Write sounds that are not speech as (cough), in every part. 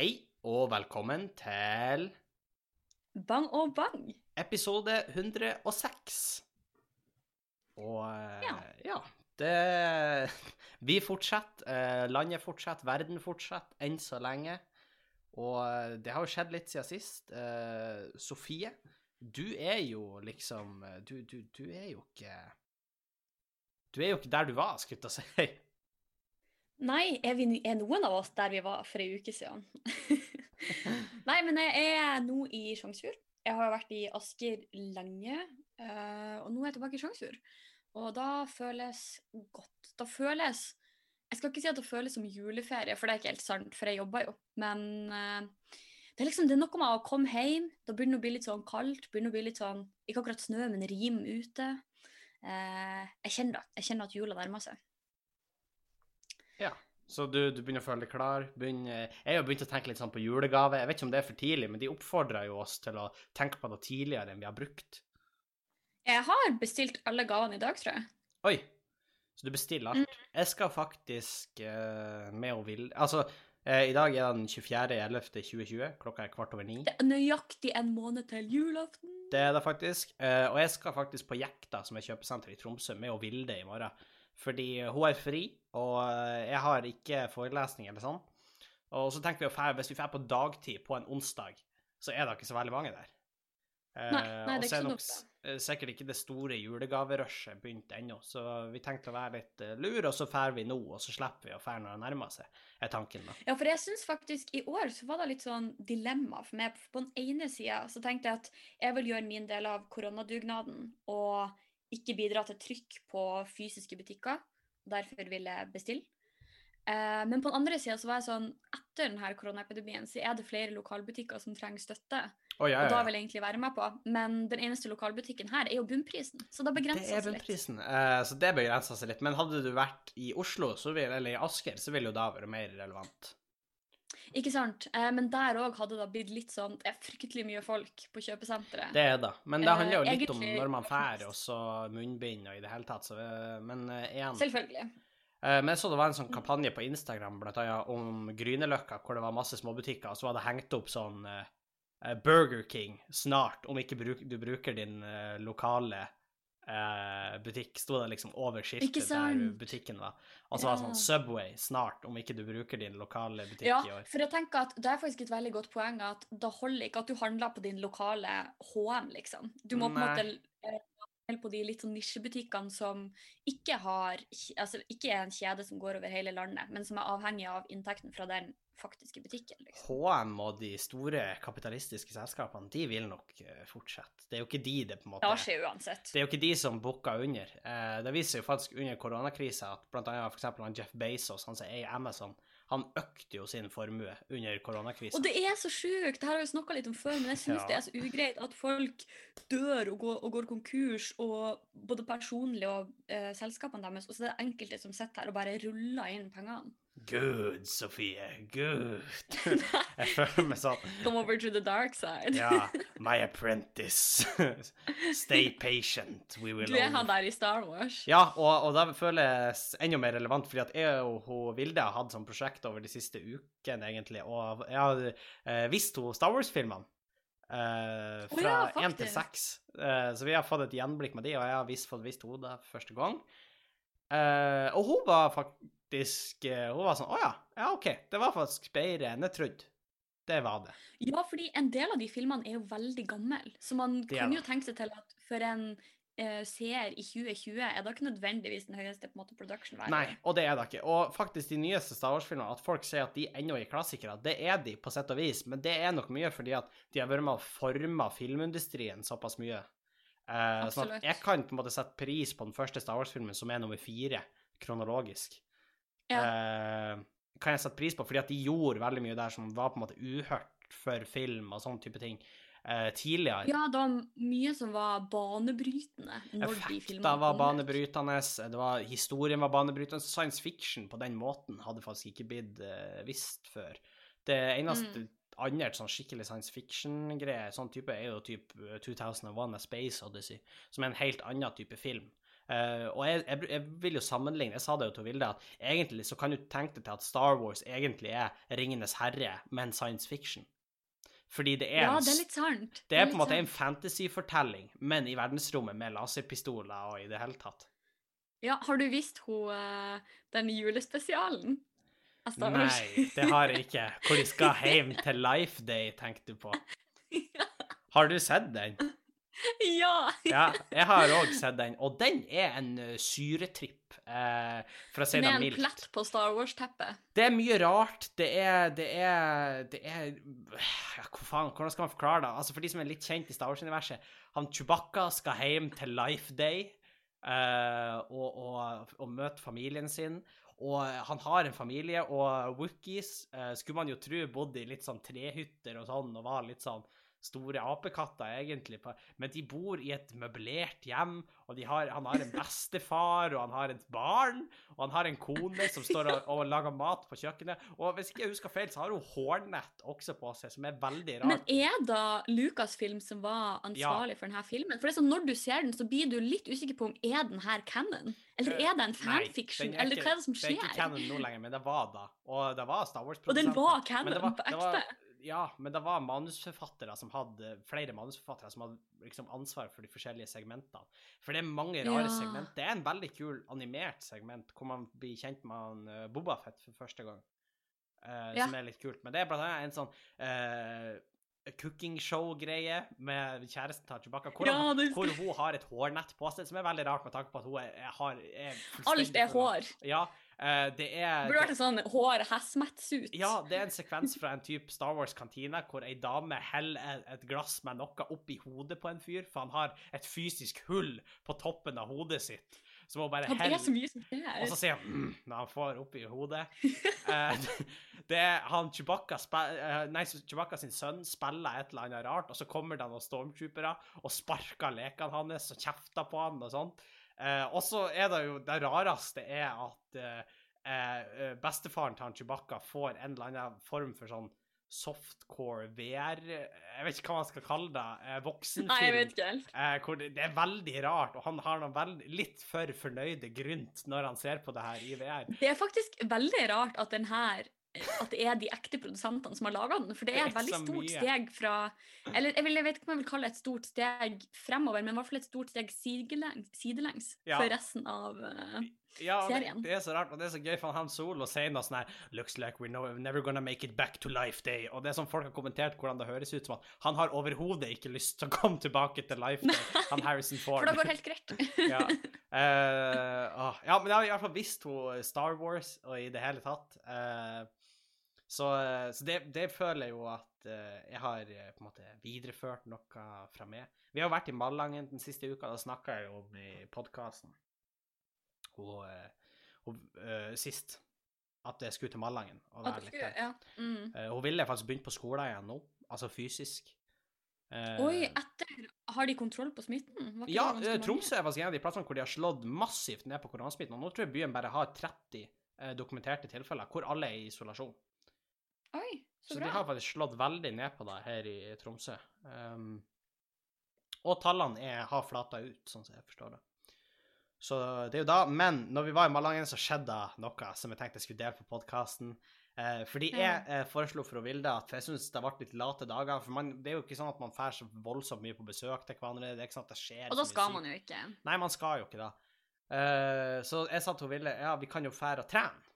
Hei og velkommen til Bang og bang. episode 106. Og eh, Ja. ja, det (laughs) Vi fortsetter, eh, landet fortsetter, verden fortsetter, enn så lenge. Og eh, det har jo skjedd litt siden sist. Sofie, du er jo liksom Du, du, du er jo ikke Du er jo ikke der du var, skulle jeg si. (laughs) Nei, er, vi, er noen av oss der vi var for ei uke siden? (laughs) Nei, men jeg er nå i Sjongsfjord. Jeg har vært i Asker lenge, eh, og nå er jeg tilbake i Sjongsfjord. Og da føles godt. Da føles Jeg skal ikke si at det føles som juleferie, for det er ikke helt sant, for jeg jobber jo. Men eh, det er liksom det er noe med å komme hjem. Da begynner det å bli litt sånn kaldt. begynner å bli litt sånn, Ikke akkurat snø, men rim ute. Eh, jeg kjenner det. Jeg kjenner at jula nærmer seg. Ja. Så du, du begynner å føle deg klar. Begynner, jeg har begynt å tenke litt sånn på julegave. Jeg vet ikke om det er for tidlig, men de oppfordrer jo oss til å tenke på det tidligere enn vi har brukt. Jeg har bestilt alle gavene i dag, tror jeg. Oi! Så du bestiller alt. Jeg skal faktisk uh, med og vil Altså, uh, i dag er den 24.11.2020. Klokka er kvart over ni. Det er nøyaktig en måned til julaften. Det er det faktisk. Uh, og jeg skal faktisk på Jekta, som er kjøpesenter i Tromsø, med og Vilde i morgen. Fordi hun er fri, og eh, jeg har ikke forelesning eller sånn. Og så tenker vi å hvis vi drar på dagtid på en onsdag, så er det ikke så veldig mange der. Eh, Nei, nei, det er ikke så nok eh, sikkert ikke det store julegaverushet begynt ennå, så vi tenkte å være litt lure, og så drar vi nå, og så slipper vi å dra når det nærmer seg, er tanken da. Ja, for jeg syns faktisk i år så var det litt sånn dilemma for meg. På den ene sida så tenkte jeg at jeg vil gjøre min del av koronadugnaden og ikke bidra til trykk på fysiske butikker. Derfor vil jeg bestille. Eh, men på den andre sida så var jeg sånn Etter denne koronaepidemien så er det flere lokalbutikker som trenger støtte. Oh, ja, Og ja, da vil jeg egentlig være med på. Men den eneste lokalbutikken her er jo bunnprisen. Så da begrenser er det seg litt. eh, så det begrenser seg litt. Men hadde du vært i Oslo, så vil, eller i Asker, så ville jo da vært mer relevant. Ikke sant? Eh, men der òg hadde det blitt litt sånn Det er fryktelig mye folk på kjøpesenteret. Det er det. Men det Eh, handler jo litt om når man drar, og så munnbind og i det hele tatt. Så, eh, men eh, igjen Selvfølgelig. Eh, Men jeg så det var en sånn kampanje på Instagram blant annet om Grünerløkka, hvor det var masse småbutikker, og så var det hengt opp sånn eh, eh, Burger King snart, om ikke du bruker din eh, lokale eh, butikk, sto det liksom over skiltet der butikken var. Og så var det sånn Subway snart, om ikke du bruker din lokale butikk Ja, i år. for jeg tenker at det er faktisk et veldig godt poeng at da holder ikke at du handler på din lokale HM, liksom. Du må på en måte eh, på de litt sånn nisjebutikkene som ikke har Altså ikke er en kjede som går over hele landet, men som er avhengig av inntekten fra den faktiske butikken, liksom. HM og de store kapitalistiske selskapene, de vil nok eh, fortsette. Det er jo ikke de det på en måte Det skjer uansett. Det er jo ikke de som bukker under. Eh, det viser jo faktisk under koronakrisa at eksempel han Jeff Bezos, han som eier Amazon, han økte jo sin formue under koronakrisen. Og det er så sjukt! Det her har vi snakka litt om før, men jeg syns Ja. det er så ugreit at folk dør og går, og går konkurs, og både personlig og eh, selskapene deres, og så er det enkelte som sitter her og bare ruller inn pengene. Good, Sofie, good. (laughs) Jeg føler meg sånn Come over to the dark side. Ja, my apprentice. (laughs) Stay patient, we will Du er han der i Star Wars. Ja, og, og det føles enda mer relevant, fordi at jeg og hun Vilde har hatt sånn prosjekt over de siste ukene, egentlig, og jeg har eh, visst hun Star Wars-filmene. Uh, fra én fra ja, til seks. Uh, så vi har fått et gjenblikk med de, og jeg har visst fått visst henne det første gang. Uh, og hun var faktisk eh, Hun var sånn Å ja, ja, OK. Det var faktisk bedre enn jeg trodde. Det var det. Ja, fordi en del av de filmene er jo veldig gamle, så man Det kan jo tenke seg til at for en eh, seer i 2020 er det ikke nødvendigvis den høyeste på en måte, production value. Nei, og det er det ikke. Og faktisk, de nyeste Star Wars-filmene, at folk sier at de ennå er klassikere, det er de på sett og vis, men det er nok mye fordi at de har vært med å forme filmindustrien såpass mye. Eh, sånn at jeg kan på en måte sette pris på den første Star Wars-filmen, som er nummer fire, kronologisk. Ja. Eh, kan jeg sette pris på, fordi at de gjorde veldig mye der som var på en måte uhørt for film og sånn type ting eh, tidligere. Ja, det var mye som var banebrytende når de Effekter var banebrytende, det var, historien var banebrytende. Science fiction på den måten hadde faktisk ikke blitt uh, visst før. Det eneste Mm. andre sånn skikkelig science fiction-greie, sånn type, er jo type eh, 2001 A Space Odyssey, som er en helt annen type film. Eh, og jeg, jeg, jeg vil jo sammenligne, jeg sa det jo til Vilde, at egentlig så kan du tenke deg til at Star Wars egentlig er Ringenes herre, men science fiction. Fordi det er, Ja, det er litt sant. det er på en måte en sant. fantasyfortelling, men i verdensrommet med laserpistoler og i det hele tatt. Ja, har du visst hun, eh, den julespesialen? Nei, det har jeg ikke. Hvor de skal (laughs) hjem til Life Day, tenkte du på. (laughs) Har du sett den? (laughs) ja! Ja, jeg har òg sett den, og den er en uh, syretripp, eh, for å si Med en plett på Star Wars-teppet. Det er mye rart. Det er Det er, det er ja, Hva faen, Hvordan skal man forklare det? Altså For de som er litt kjent i Star Wars-universet, han Chewbacca skal hjem til Life Day eh, og, og, og møte familien sin. Og han har en familie, og Wookies eh, skulle man jo tro bodde i litt sånn trehytter og sånn, og var litt sånn store apekatter, egentlig. Men de bor i et møblert hjem, og de har, han har en bestefar, og han har et barn, og han har en kone som står og, og lager mat på kjøkkenet. Og hvis ikke jeg husker feil, så har hun hårnett også på seg, som er veldig rart. Men er da Lucasfilm som var ansvarlig for denne filmen? For det er sånn, Når du ser den, så blir du litt usikker på om er den her canon? Eller Eh, er det en fanfiction? er Eller hva er det som skjer? Det er ikke canon nå lenger, men det var da. Og det var Star Wars-produsenten. Og den var canon var- på ekte? Ja, men det var manusforfattere som hadde flere manusforfattere som hadde liksom ansvar for de forskjellige segmentene. For det er mange rare Ja. segment. Det er en veldig kul animert segment hvor man blir kjent med han uh, Bobafett for første gang, uh, Ja. som er litt kult. Men det er blant annet en sånn uh, cooking show-greie med kjæresten til Chewbacca, hvor, Ja, det- hvor hun har et hårnett på seg, som er veldig rart med tanke på at hun er, er, har, er Alt er hår. Ja, eh, det er burde vært en sånn hår hazmat-suit. ja, det er en sekvens fra en type Star Wars-kantine hvor ei dame heller et- glass med noe oppi hodet på en fyr, for han har et fysisk hull på toppen av hodet sitt. Så må hun bare er så. Og så sier han mm, når han får oppi hodet. Eh, (laughs) det er han Chewbacca, eh, nei, Chewbacca sin sønn spiller et eller annet rart, og så kommer det noen stormtroopere og sparker lekene hans og kjefter på han og sånn. Eh, og så er det jo Det rareste er at eh, eh, bestefaren til han Chewbacca får en eller annen form for sånn softcore VR Jeg vet ikke hva man skal kalle det. Eh, voksenfilm. Nei, jeg vet ikke helt. Eh, det, det er veldig rart, og han har noen veld, litt for fornøyde grynt når han ser på det her i VR. Det er faktisk veldig rart at den her at det er de ekte produsentene som har laga den. For det er et veldig stort steg fra Eller jeg, vil, jeg vet ikke om jeg vil kalle det et stort steg fremover, men i hvert fall et stort steg sidelengs, sidelengs Ja. for resten av uh, Ja, Serien. det er så rart, og det er så gøy, for han Solo sier noe sånn her Looks like we're no, never gonna make it back to life day. Og det er sånn folk har kommentert hvordan det høres ut som at han har overhodet ikke lyst til å komme tilbake til life day, han Harrison (laughs) Ford. For det går helt greit. (laughs) ja. Uh, oh. ja, men jeg har i hvert fall visst hun Star Wars og i det hele tatt. Eh, så så det, det føler jeg jo at eh, jeg har eh, på en måte videreført noe fra meg. Vi har vært i Malangen den siste uka, da snakka jeg jo om i podkasten og, eh, og uh, sist at jeg skulle til Malangen. Og være litt der. ja. mm. Uh, hun ville faktisk begynt på skolen igjen nå, altså fysisk. Uh, Oi, etter Har de kontroll på smitten? Ja, eh? Tromsø er faktisk en av de plassene hvor de har slått massivt ned på koronasmitten. Og nå tror jeg byen bare har 30 eh, dokumenterte tilfeller, hvor alle er i isolasjon. Oi, Så, så, de har faktisk slått veldig ned på det her i Tromsø. Um, og tallene er, har flata ut, sånn som jeg forstår det. Så det er jo da, Men når vi var i Malangen, så skjedde det noe som jeg tenkte jeg skulle dele på podkasten. Eh, fordi jeg eh, foreslo for Vilde at jeg syns det ble litt late dager. For man, det er jo ikke sånn at man drar så voldsomt mye på besøk til hverandre. Det er ikke sånn at det skjer Og da skal man jo ikke. Nei, man skal jo ikke det. Eh, så jeg sa til Vilde ja, vi kan jo fære og trene.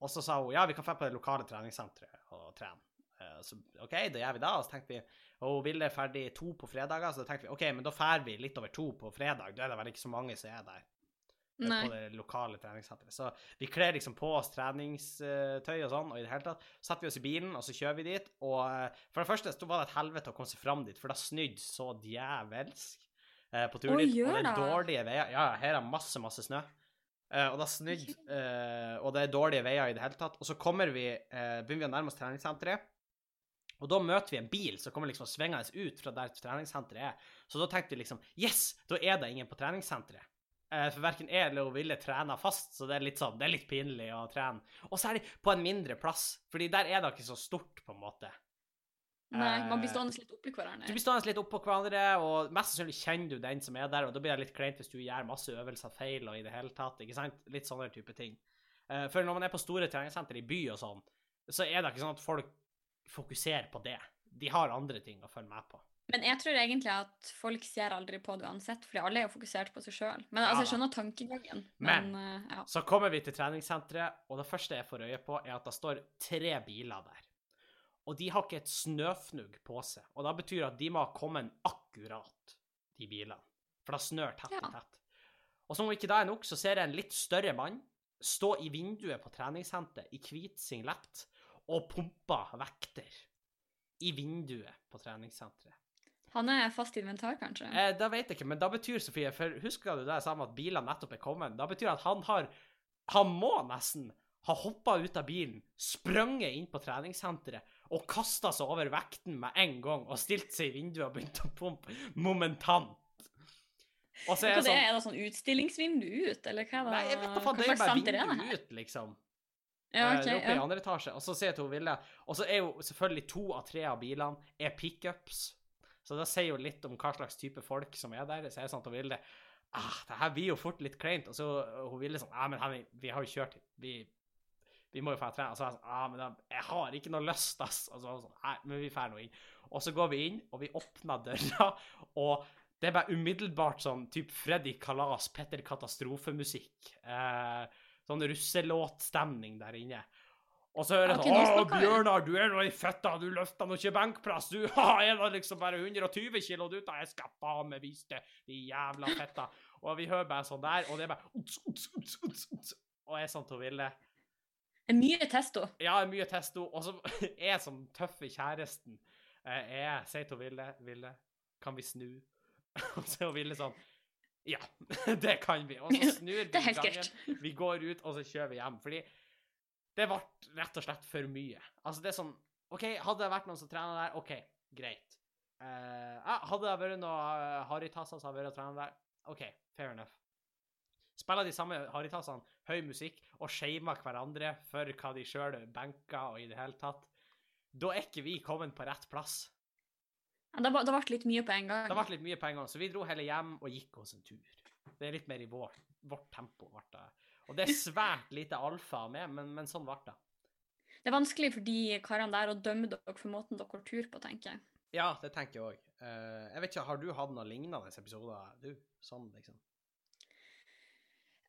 Og så sa hun ja, vi kan dra på det lokale treningssenteret og trene. Eh, så OK, da gjør vi det. Og så tenkte vi og hun Ville er ferdig to på fredager, så da tenkte vi OK, men da drar vi litt over to på fredag. Da er det vel ikke så mange som er der eh, Nei. på det lokale treningssenteret. Så vi kler liksom på oss treningstøy og sånn, og i det hele tatt setter vi oss i bilen, og så kjører vi dit. Og eh, for det første så var det et helvete å komme seg fram dit, for det snydd så djevelsk på turen dit. Og det er dårlige veier. Ja, her er masse, masse snø. Eh, og det har snudd, og det er dårlige veier i det hele tatt. Og så kommer vi, eh, begynner vi å nærme oss treningssenteret. Og da møter vi en bil som kommer liksom svingende ut fra der treningssenteret er. Så da tenkte vi liksom Yes, da er det ingen på treningssenteret. Eh, For verken jeg eller hun ville trene fast, så det er litt sånn, det er litt pinlig å trene. Og særlig på en mindre plass, fordi der er det ikke så stort, på en måte. Nei, man blir Eh, stående litt oppi hverandre. Du blir stående litt oppå hverandre, og mest sannsynlig kjenner du den som er der, og da blir det litt kleint hvis du gjør masse øvelser feil og i det hele tatt, ikke sant? Litt sånne type ting. Eh, For når man er på store treningssenter i by og sånn, så er det ikke sånn at folk fokuserer på det. De har andre ting å følge med på. Men jeg tror egentlig at folk ser aldri på det uansett, fordi alle er jo fokusert på seg sjøl. Men altså, jeg skjønner tankegangen. Men- Men, eh, ja. Så kommer vi til treningssenteret, og det første jeg får øye på, er at det står tre biler der. Og de har ikke et snøfnugg på seg, og da betyr at de må ha kommet akkurat, de bilene. For da snør tett og tett. Og som om ikke det er nok, så ser jeg en litt større mann stå i vinduet på treningssenteret i hvit singlet og pumpe vekter i vinduet på treningssenteret. Han er fast inventar, kanskje? Eh, det vet jeg ikke, men da betyr, Sofie, for husker du det jeg sa om at bilene nettopp er kommet? Da betyr at han har Han må nesten ha hoppa ut av bilen, sprunget inn på treningssenteret og kasta seg over vekten med en gang og stilt seg i vinduet og begynte å pumpe momentant. Og så Hva er det er, sånn er det sånn utstillingsvindu ut, eller hva er det? Nei, jeg vet da faen, det er bare er vindu ut, liksom. Ja, Eh, ok, oppe i andre etasje. Og så sier jeg til hun Vilde Og så er jo selvfølgelig to av tre av bilene er pickups. Så det sier jo litt om hva slags type folk som er der. Så jeg det sånn hun Vilde ah, det her blir jo fort litt kleint. Og så hun Vilde sånn Ja, men Henning, vi har jo kjørt. Vi, vi må jo dra trene. Og så er jeg sånn ah, men jeg har ikke noe lyst, ass. Og så sånn Nei, men vi drar nå inn. Og så går vi inn, og vi åpner døra, (laughs) og det er bare umiddelbart sånn type Freddy Kalas, Petter Katastrofe-musikk. Eh, sånn russelåtstemning der inne. Og så hører jeg sånn Å. Bjørnar, du er nå i føtta, du løfter nå ikke benkpress, du (laughs) ha, er da liksom bare 120 kilo du tar, jeg skal faen meg vise det, de jævla fetta. Og vi hører bare sånn der, og det er bare uts, uts, uts, uts, uts. Og jeg er sånn til å ville Det er mye testo. Ja, er mye testo, og så (laughs) er jeg som tøffe kjæresten. eh, Jeg sier til Ville, Ville, kan vi snu? (laughs) Og så er Ville sånn Ja, (laughs) det kan vi. Og så snur vi Det gangen. Vi går ut, og så kjører vi hjem. Fordi det ble rett og slett for mye. Altså, det er sånn OK, hadde det vært noen som trener der, OK, greit. Uh, hadde det vært noen uh, harrytasser som hadde vært og trent der, OK, fair enough. Spiller de samme harrytassene høy musikk og shamer hverandre for hva de sjøl benker og i det hele tatt, da er ikke vi kommet på rett plass. Ja, det, ble, det litt mye på en gang. Det ble litt mye på en gang, så vi dro heller hjem og gikk oss en tur. Det er litt mer i vår, vårt tempo. ble det. Og det er svært lite alfa med, men, men sånn ble det. Det er vanskelig for de karene der å dømme dere for måten dere har tur på, tenker jeg. Ja, det tenker jeg òg. jeg vet ikke, har du hatt noen lignende episoder, du? Sånn, liksom?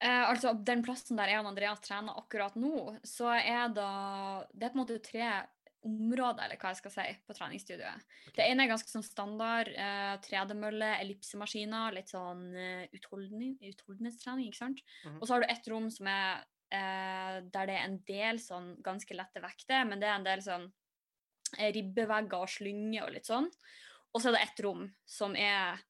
Eh, altså, den plassen der jeg og Andreas trener akkurat nå, så er det Det er på en måte tre områder, eller hva jeg skal si, på treningsstudioet. Det ene er ganske sånn standard. Eh, tredemølle, ellipsemaskiner, litt sånn eh, utholden, utholdenhetstrening, ikke sant. Mhm. Og så har du ett rom som er eh, der det er en del sånn ganske lette vekter, men det er en del sånn eh, ribbevegger og slynge og litt sånn. Og så er det ett rom som er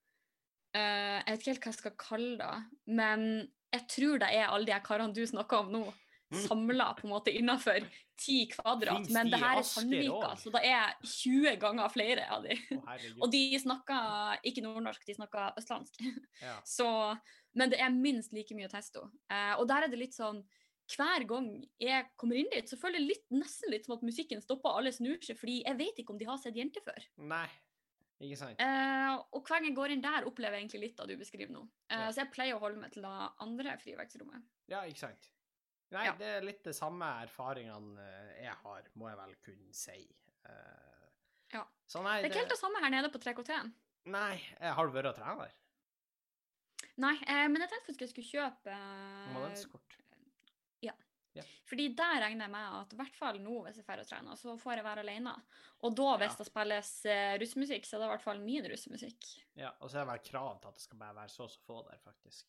eh, Jeg vet ikke helt hva jeg skal kalle det, men jeg tror det er alle de karene du snakker om nå, Mm. samla på en måte innafor ti kvadrat. Men de det her er Sandvika, så det er 20 ganger flere av de. Og de snakker ikke nordnorsk, de snakker østlandsk. Ja. (laughs) Så, men det er minst like mye testo. Eh, og der er det litt sånn Hver gang jeg kommer inn dit, så føler jeg litt, nesten litt som at musikken stopper, alle snur seg, fordi jeg vet ikke om de har sett jenter før. Nei, ikke sant? Eh, og hver gang jeg går inn der, opplever jeg egentlig litt av det du beskriver nå. Eh, Ja. Så jeg pleier å holde meg til det andre frivekstrommet. Ja, ikke sant? Nei, Ja. det er litt de samme erfaringene eh, jeg har, må jeg vel kunne si. Eh, Ja. Så nei, Det er ikke helt det samme her nede på 3KT. Nei, jeg har du vært der? Nei, eh, men jeg tenkte faktisk jeg skulle kjøpe eh, Månedskort? Fordi der regner jeg med at i hvert fall nå hvis jeg drar og trener, så får jeg være alene. Og da, hvis Ja. det spilles uh, russemusikk, så er det i hvert fall min russemusikk. Ja, og så er det vel krav til at det skal bare være så og så få der, faktisk.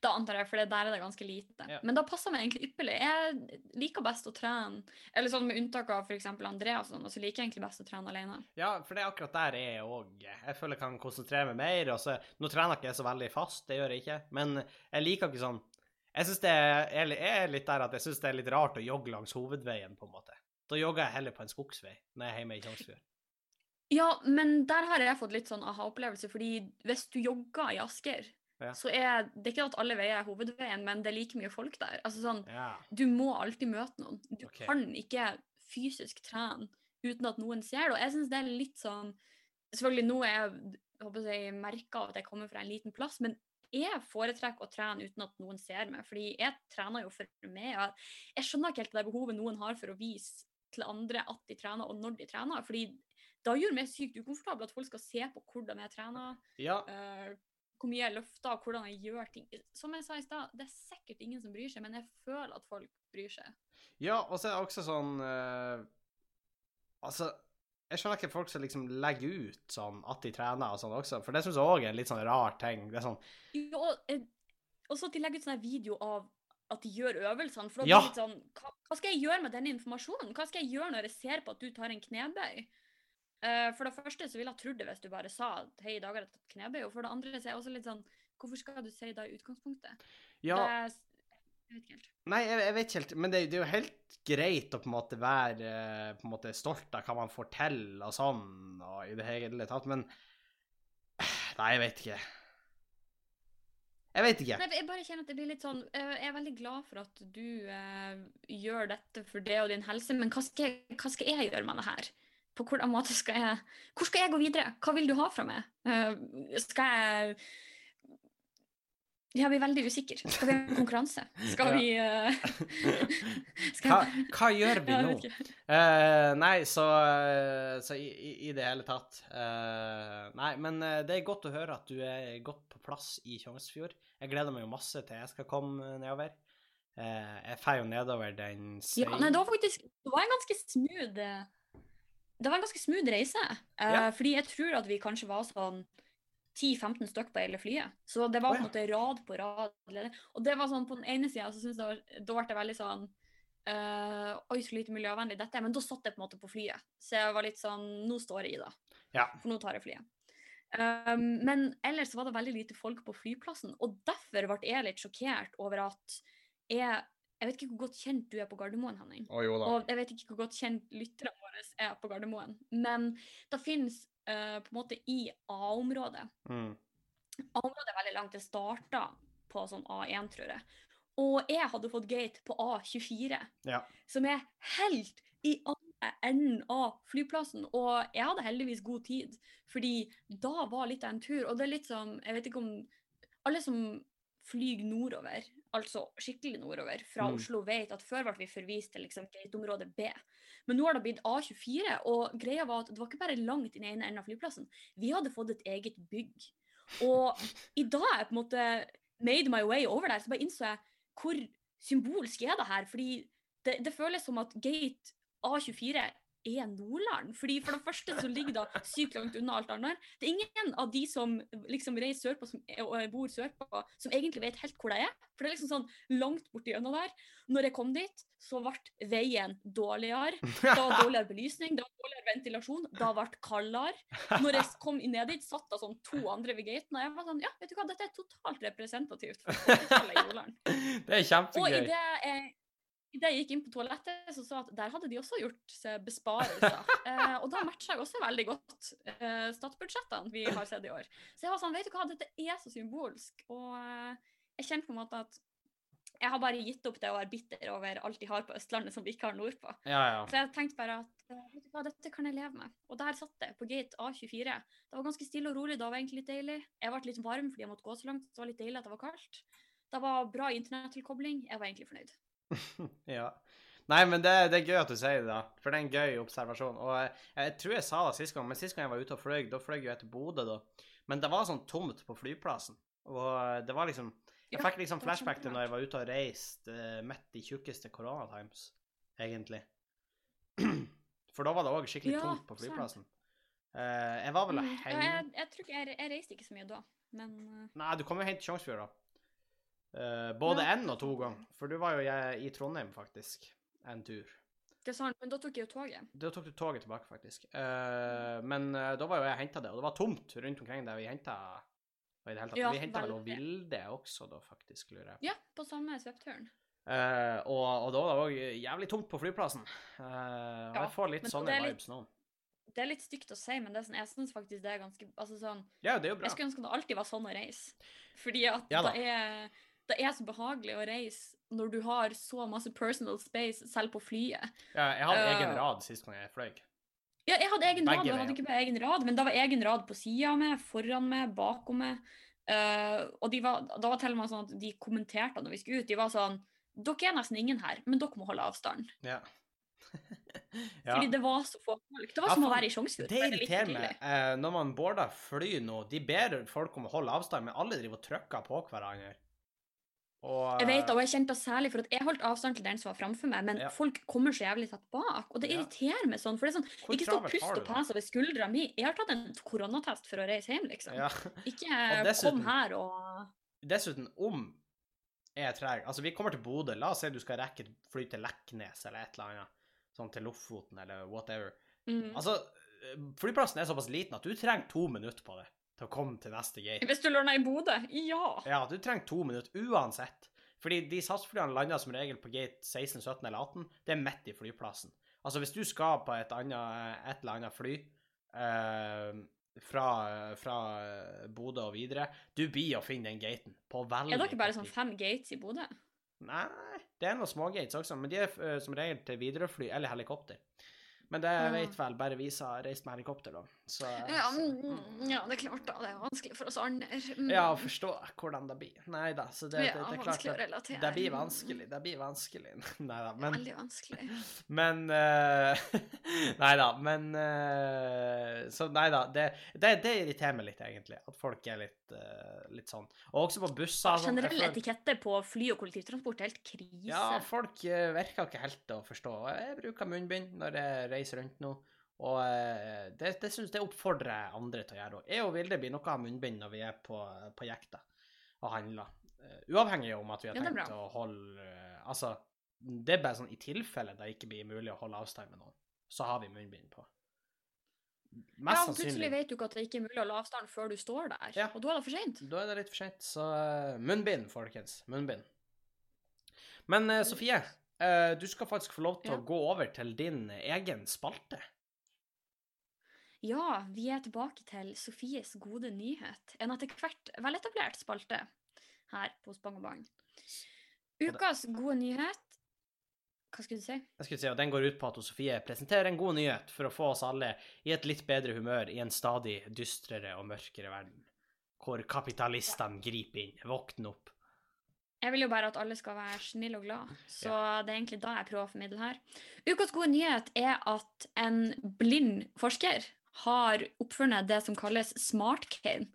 Da antar jeg, for der er det ganske lite. Ja. Men da passer meg egentlig ypperlig. Jeg liker best å trene, eller sånn med unntak av f.eks. Andreas, og sånn, og så liker jeg egentlig best å trene alene. Ja, for det er akkurat der jeg er òg. Jeg føler jeg kan konsentrere meg mer. og så, Nå trener jeg ikke så veldig fast, det gjør jeg ikke, men jeg liker ikke sånn Jeg syns det er, er litt der at jeg syns det er litt rart å jogge langs hovedveien, på en måte. Da jogger jeg heller på en skogsvei når jeg er hjemme i Tjongsfjord. Ja, men der har jeg fått litt sånn aha-opplevelse, fordi hvis du jogger i Asker, Ja. så er det ikke at alle veier er hovedveien, men det er like mye folk der. Altså sånn, Ja. du må alltid møte noen. Du okay. kan ikke fysisk trene uten at noen ser det. Og jeg syns det er litt sånn Selvfølgelig nå er jeg, håper jeg merka at jeg kommer fra en liten plass, men jeg foretrekker å trene uten at noen ser meg. fordi jeg trener jo for meg. og Jeg skjønner ikke helt det behovet noen har for å vise til andre at de trener, og når de trener. fordi da gjør meg sykt ukomfortabel at folk skal se på hvordan jeg trener. Ja, uh, hvor mye jeg løfter, og hvordan jeg gjør ting. Som jeg sa i stad, det er sikkert ingen som bryr seg, men jeg føler at folk bryr seg. ja og så er det også sånn uh, Altså, jeg skjønner ikke folk som liksom legger ut sånn at de trener og sånn også, for det syns jeg òg er en litt sånn rar ting. Det er sånn Jo, og, eh, så at de legger ut sånn video av at de gjør øvelsene. For da blir det litt sånn hva, hva skal jeg gjøre med denne informasjonen? Hva skal jeg gjøre når jeg ser på at du tar en knebøy? Uh, for det første så ville jeg trodd det hvis du bare sa at hei, i dag har jeg tatt knebøy. Og for det andre så er jeg også litt sånn Hvorfor skal du si det i utgangspunktet? Ja, Det jeg vet ikke helt. Nei, jeg, jeg vet ikke helt, men det, det er jo helt greit å på en måte være eh, på en måte stolt av hva man får til og sånn, og i det hele tatt, men (sighs) Nei, jeg vet ikke. Jeg vet ikke. Nei, jeg bare kjenner at det blir litt sånn eh, Jeg er veldig glad for at du eh, gjør dette for det og din helse, men hva skal, jeg, hva skal jeg gjøre med det her? På hvordan måte skal jeg Hvor skal jeg gå videre? Hva vil du ha fra meg? Uh, skal jeg Jeg blir veldig usikker. Skal vi ha en konkurranse? Skal vi uh... (laughs) skal Hva, hva gjør vi nå? Uh. Nei, så, eh, så i, i, det hele tatt uh, Nei, men det er godt å høre at du er godt på plass i Tjongsfjord. Jeg gleder meg jo masse til jeg skal komme nedover. Jeg får jo nedover den Ja, nei, det var faktisk det var en ganske smooth Det var en ganske smooth reise. Ja. Fordi jeg tror at vi kanskje var sånn 10-15 stykk på hele flyet. Så det var på en måte rad på rad. Og det var sånn, på den ene sida så jeg det da ble det veldig sånn øh, Oi, så lite miljøvennlig dette er. Men da satt jeg på en måte på flyet. Så jeg var litt sånn Nå står jeg i, da. Ja. For nå tar jeg flyet. Um, men ellers var det veldig lite folk på flyplassen, og derfor ble jeg litt sjokkert over at jeg Jeg vet ikke hvor godt kjent du er på Gardermoen, Henning. Da. Og jeg vet ikke hvor godt kjent lytterne våre er på Gardermoen. Men det finnes eh, på en måte i A-området Mm. A-området er veldig langt. Det starta på sånn A1, tror jeg. Og jeg hadde fått gate på A24, Ja. som er helt i andre enden av flyplassen. Og jeg hadde heldigvis god tid, fordi da var litt av en tur. Og det er litt som Jeg vet ikke om Alle som flyr nordover, altså skikkelig nordover, fra Mm. Oslo, vet at før ble vi forvist til liksom gateområde B. Men nå har det blitt A24, og greia var at det var ikke bare langt i den ene enden av flyplassen. Vi hadde fått et eget bygg. Og i dag er jeg på en måte made my way over der, så bare innså jeg hvor symbolsk er det her. Fordi det, det føles som at gate A24 er Nordland. Fordi For det første så ligger det sykt langt unna alt annet. Det er ingen av de som liksom reiser sørpå som, og bor sørpå, som egentlig vet helt hvor det er. For det er liksom sånn langt borti gjennom der. Når jeg kom dit, så ble veien dårligere. (laughs) Da var dårligere belysning, da var dårligere ventilasjon, da ble kaldere. Når jeg kom ned dit, satt det sånn to andre ved gaten, og jeg var sånn Ja, vet du hva, dette er totalt representativt for folketallet i Nordland. (laughs) Det er kjempegøy. Og i det jeg gikk inn på toalettet, så sa at der hadde de også gjort besparelser. (laughs) Eh, og da matcha jeg også veldig godt eh, statsbudsjettene vi har sett i år. Så jeg var sånn, vet du hva, dette er så symbolsk. Og eh, jeg kjente på en måte at jeg har bare gitt opp det å være bitter over alt de har på Østlandet som vi ikke har nordpå. Ja, ja. Så jeg tenkte bare at eh, vet du hva, dette kan jeg leve med. Og der satt jeg på gate A24. Det var ganske stille og rolig, da var egentlig litt deilig. Jeg ble litt varm fordi jeg måtte gå så langt, så det var litt deilig at det var kaldt. Det var bra internettilkobling, jeg var egentlig fornøyd. (laughs) ja. Nei, men det, det er gøy at du sier det, da. For det er en gøy observasjon. Og jeg, jeg tror jeg sa det sist gang, men sist gang jeg var ute og fløy, da fløy jeg til Bodø, da. Men det var sånn tomt på flyplassen. Og det var liksom Jeg Ja, fikk liksom flashback til når jeg var ute og reiste uh, midt i tjukkeste koronatimes, egentlig. (clears throat) For da var det òg skikkelig Ja, tomt på flyplassen. Uh, jeg var vel Mm, ja, hjemme jeg, jeg tror ikke jeg, jeg reiste ikke så mye da, men eh, Nei, du kom jo hjem til Tjongsfjord, da. Eh, både Ja. og to ganger. For du var jo jeg, i Trondheim, faktisk. En tur. det er sant. Men da tok jeg jo toget. Da tok du toget tilbake, faktisk. Uh, men uh, da var jo jeg henta det, og det var tomt rundt omkring der vi henta i det hele tatt. Ja, vi henta vel. Vilde også, da, faktisk, lurer jeg på. Ja, på samme svepturen. Og, og da var det òg jævlig tomt på flyplassen. Og jeg får litt sånne vibes nå. Det er litt stygt å si, men det er sånn, jeg syns faktisk det er ganske altså sånn, Ja, det er jo bra. Jeg skulle ønske det alltid var sånn å reise. Fordi at Ja da. det, er, det er så behagelig å reise når du har så masse personal space selv på flyet. Ja, jeg hadde egen Eh, rad sist gang jeg fløy. Ja, jeg hadde egen Begge rad, jeg hadde ikke egen rad, men det var egen rad på sida av meg, foran meg, bakom meg. Uh, og de var, da var til og med sånn at de kommenterte når vi skulle ut. De var sånn Dere er nesten ingen her, men dere må holde avstand. Ja. (laughs) ja. Fordi det var så få folk. Det var Ja, som å være i Sjongsfjord. Det irriterer meg eh, når man boarder fly nå. De ber folk om å holde avstand, men alle driver og trykker på hverandre. Og Jeg vet det, og jeg kjente det særlig for at jeg holdt avstand til den som var framfor meg, men Ja. folk kommer så jævlig tett bak. Og det irriterer meg sånn. For det er sånn, Hvor ikke stå og puste og pese over skuldra mi. Jeg har tatt en koronatest for å reise hjem, liksom. Ja. Ikke (laughs) dessuten- kom her og Dessuten, om jeg er treg Altså, vi kommer til Bodø. La oss si du skal rekke et fly til Leknes eller et eller annet. Sånn til Lofoten eller whatever. mm. Altså, flyplassen er såpass liten at du trenger to minutter på det til å komme til neste gate. Hvis du lander i Bodø? Ja! Ja, du trenger to minutter uansett. Fordi de SAS-flyene lander som regel på gate 16, 17 eller 18. Det er midt i flyplassen. Altså, hvis du skal på et, annet, et eller annet fly eh, fra, fra Bodø og videre, du blir å finne den gaten på veldig Er dere bare sånn fem gates i Bodø? Nei, det er noen smågates også, men de er eh, som regel til Widerøe-fly eller helikopter. Men det vet vel bare vi som har reist med helikopter, da. Så, Ja, mm, ja, det er klart da. Det er vanskelig for oss andre. Mm. Ja, å forstå hvordan det blir. Nei da, så det, det, Ja, det er klart vanskelig det, det blir vanskelig. Det blir vanskelig. (laughs) Nei da, men Veldig vanskelig. (laughs) Men uh, (laughs) Nei da, men uh, Så nei da, det, det, det irriterer meg litt, egentlig. At folk er litt, uh, litt sånn. Og også på busser. sånn, Generell etikette på fly og kollektivtransport er helt krise. Ja, folk virker ikke helt til å forstå. Jeg bruker munnbind når jeg reiser rundt nå. Og eh, det, det synes jeg oppfordrer andre til å gjøre. Og jeg og Vilde blir noe av munnbind når vi er på, på jekta og handler. Eh, uavhengig om at vi har Ja, tenkt å holde eh, Altså, det er bare sånn i tilfelle det ikke blir mulig å holde avstand med noen, så har vi munnbind på. Ja, sannsynlig og plutselig vet du ikke at det ikke er mulig å la avstand før du står der. Ja. Og da er det for seint. Da er det litt for sent. Så munnbind, folkens. Munnbind. Men eh, Sofie, eh, du skal faktisk få lov til Ja. å gå over til din egen spalte. Ja, vi er tilbake til Sofies gode nyhet. En etter hvert veletablert spalte her på Spang og Bang. Ukas gode nyhet Hva skulle du si? Jeg skulle si, at Den går ut på at Sofie presenterer en god nyhet for å få oss alle i et litt bedre humør i en stadig dystrere og mørkere verden, hvor kapitalistene griper inn. Våkne opp. Jeg vil jo bare at alle skal være snille og glad, så det er egentlig da jeg prøver å formidle her. Ukas gode nyhet er at en blind forsker har oppfunnet det som kalles smartcane.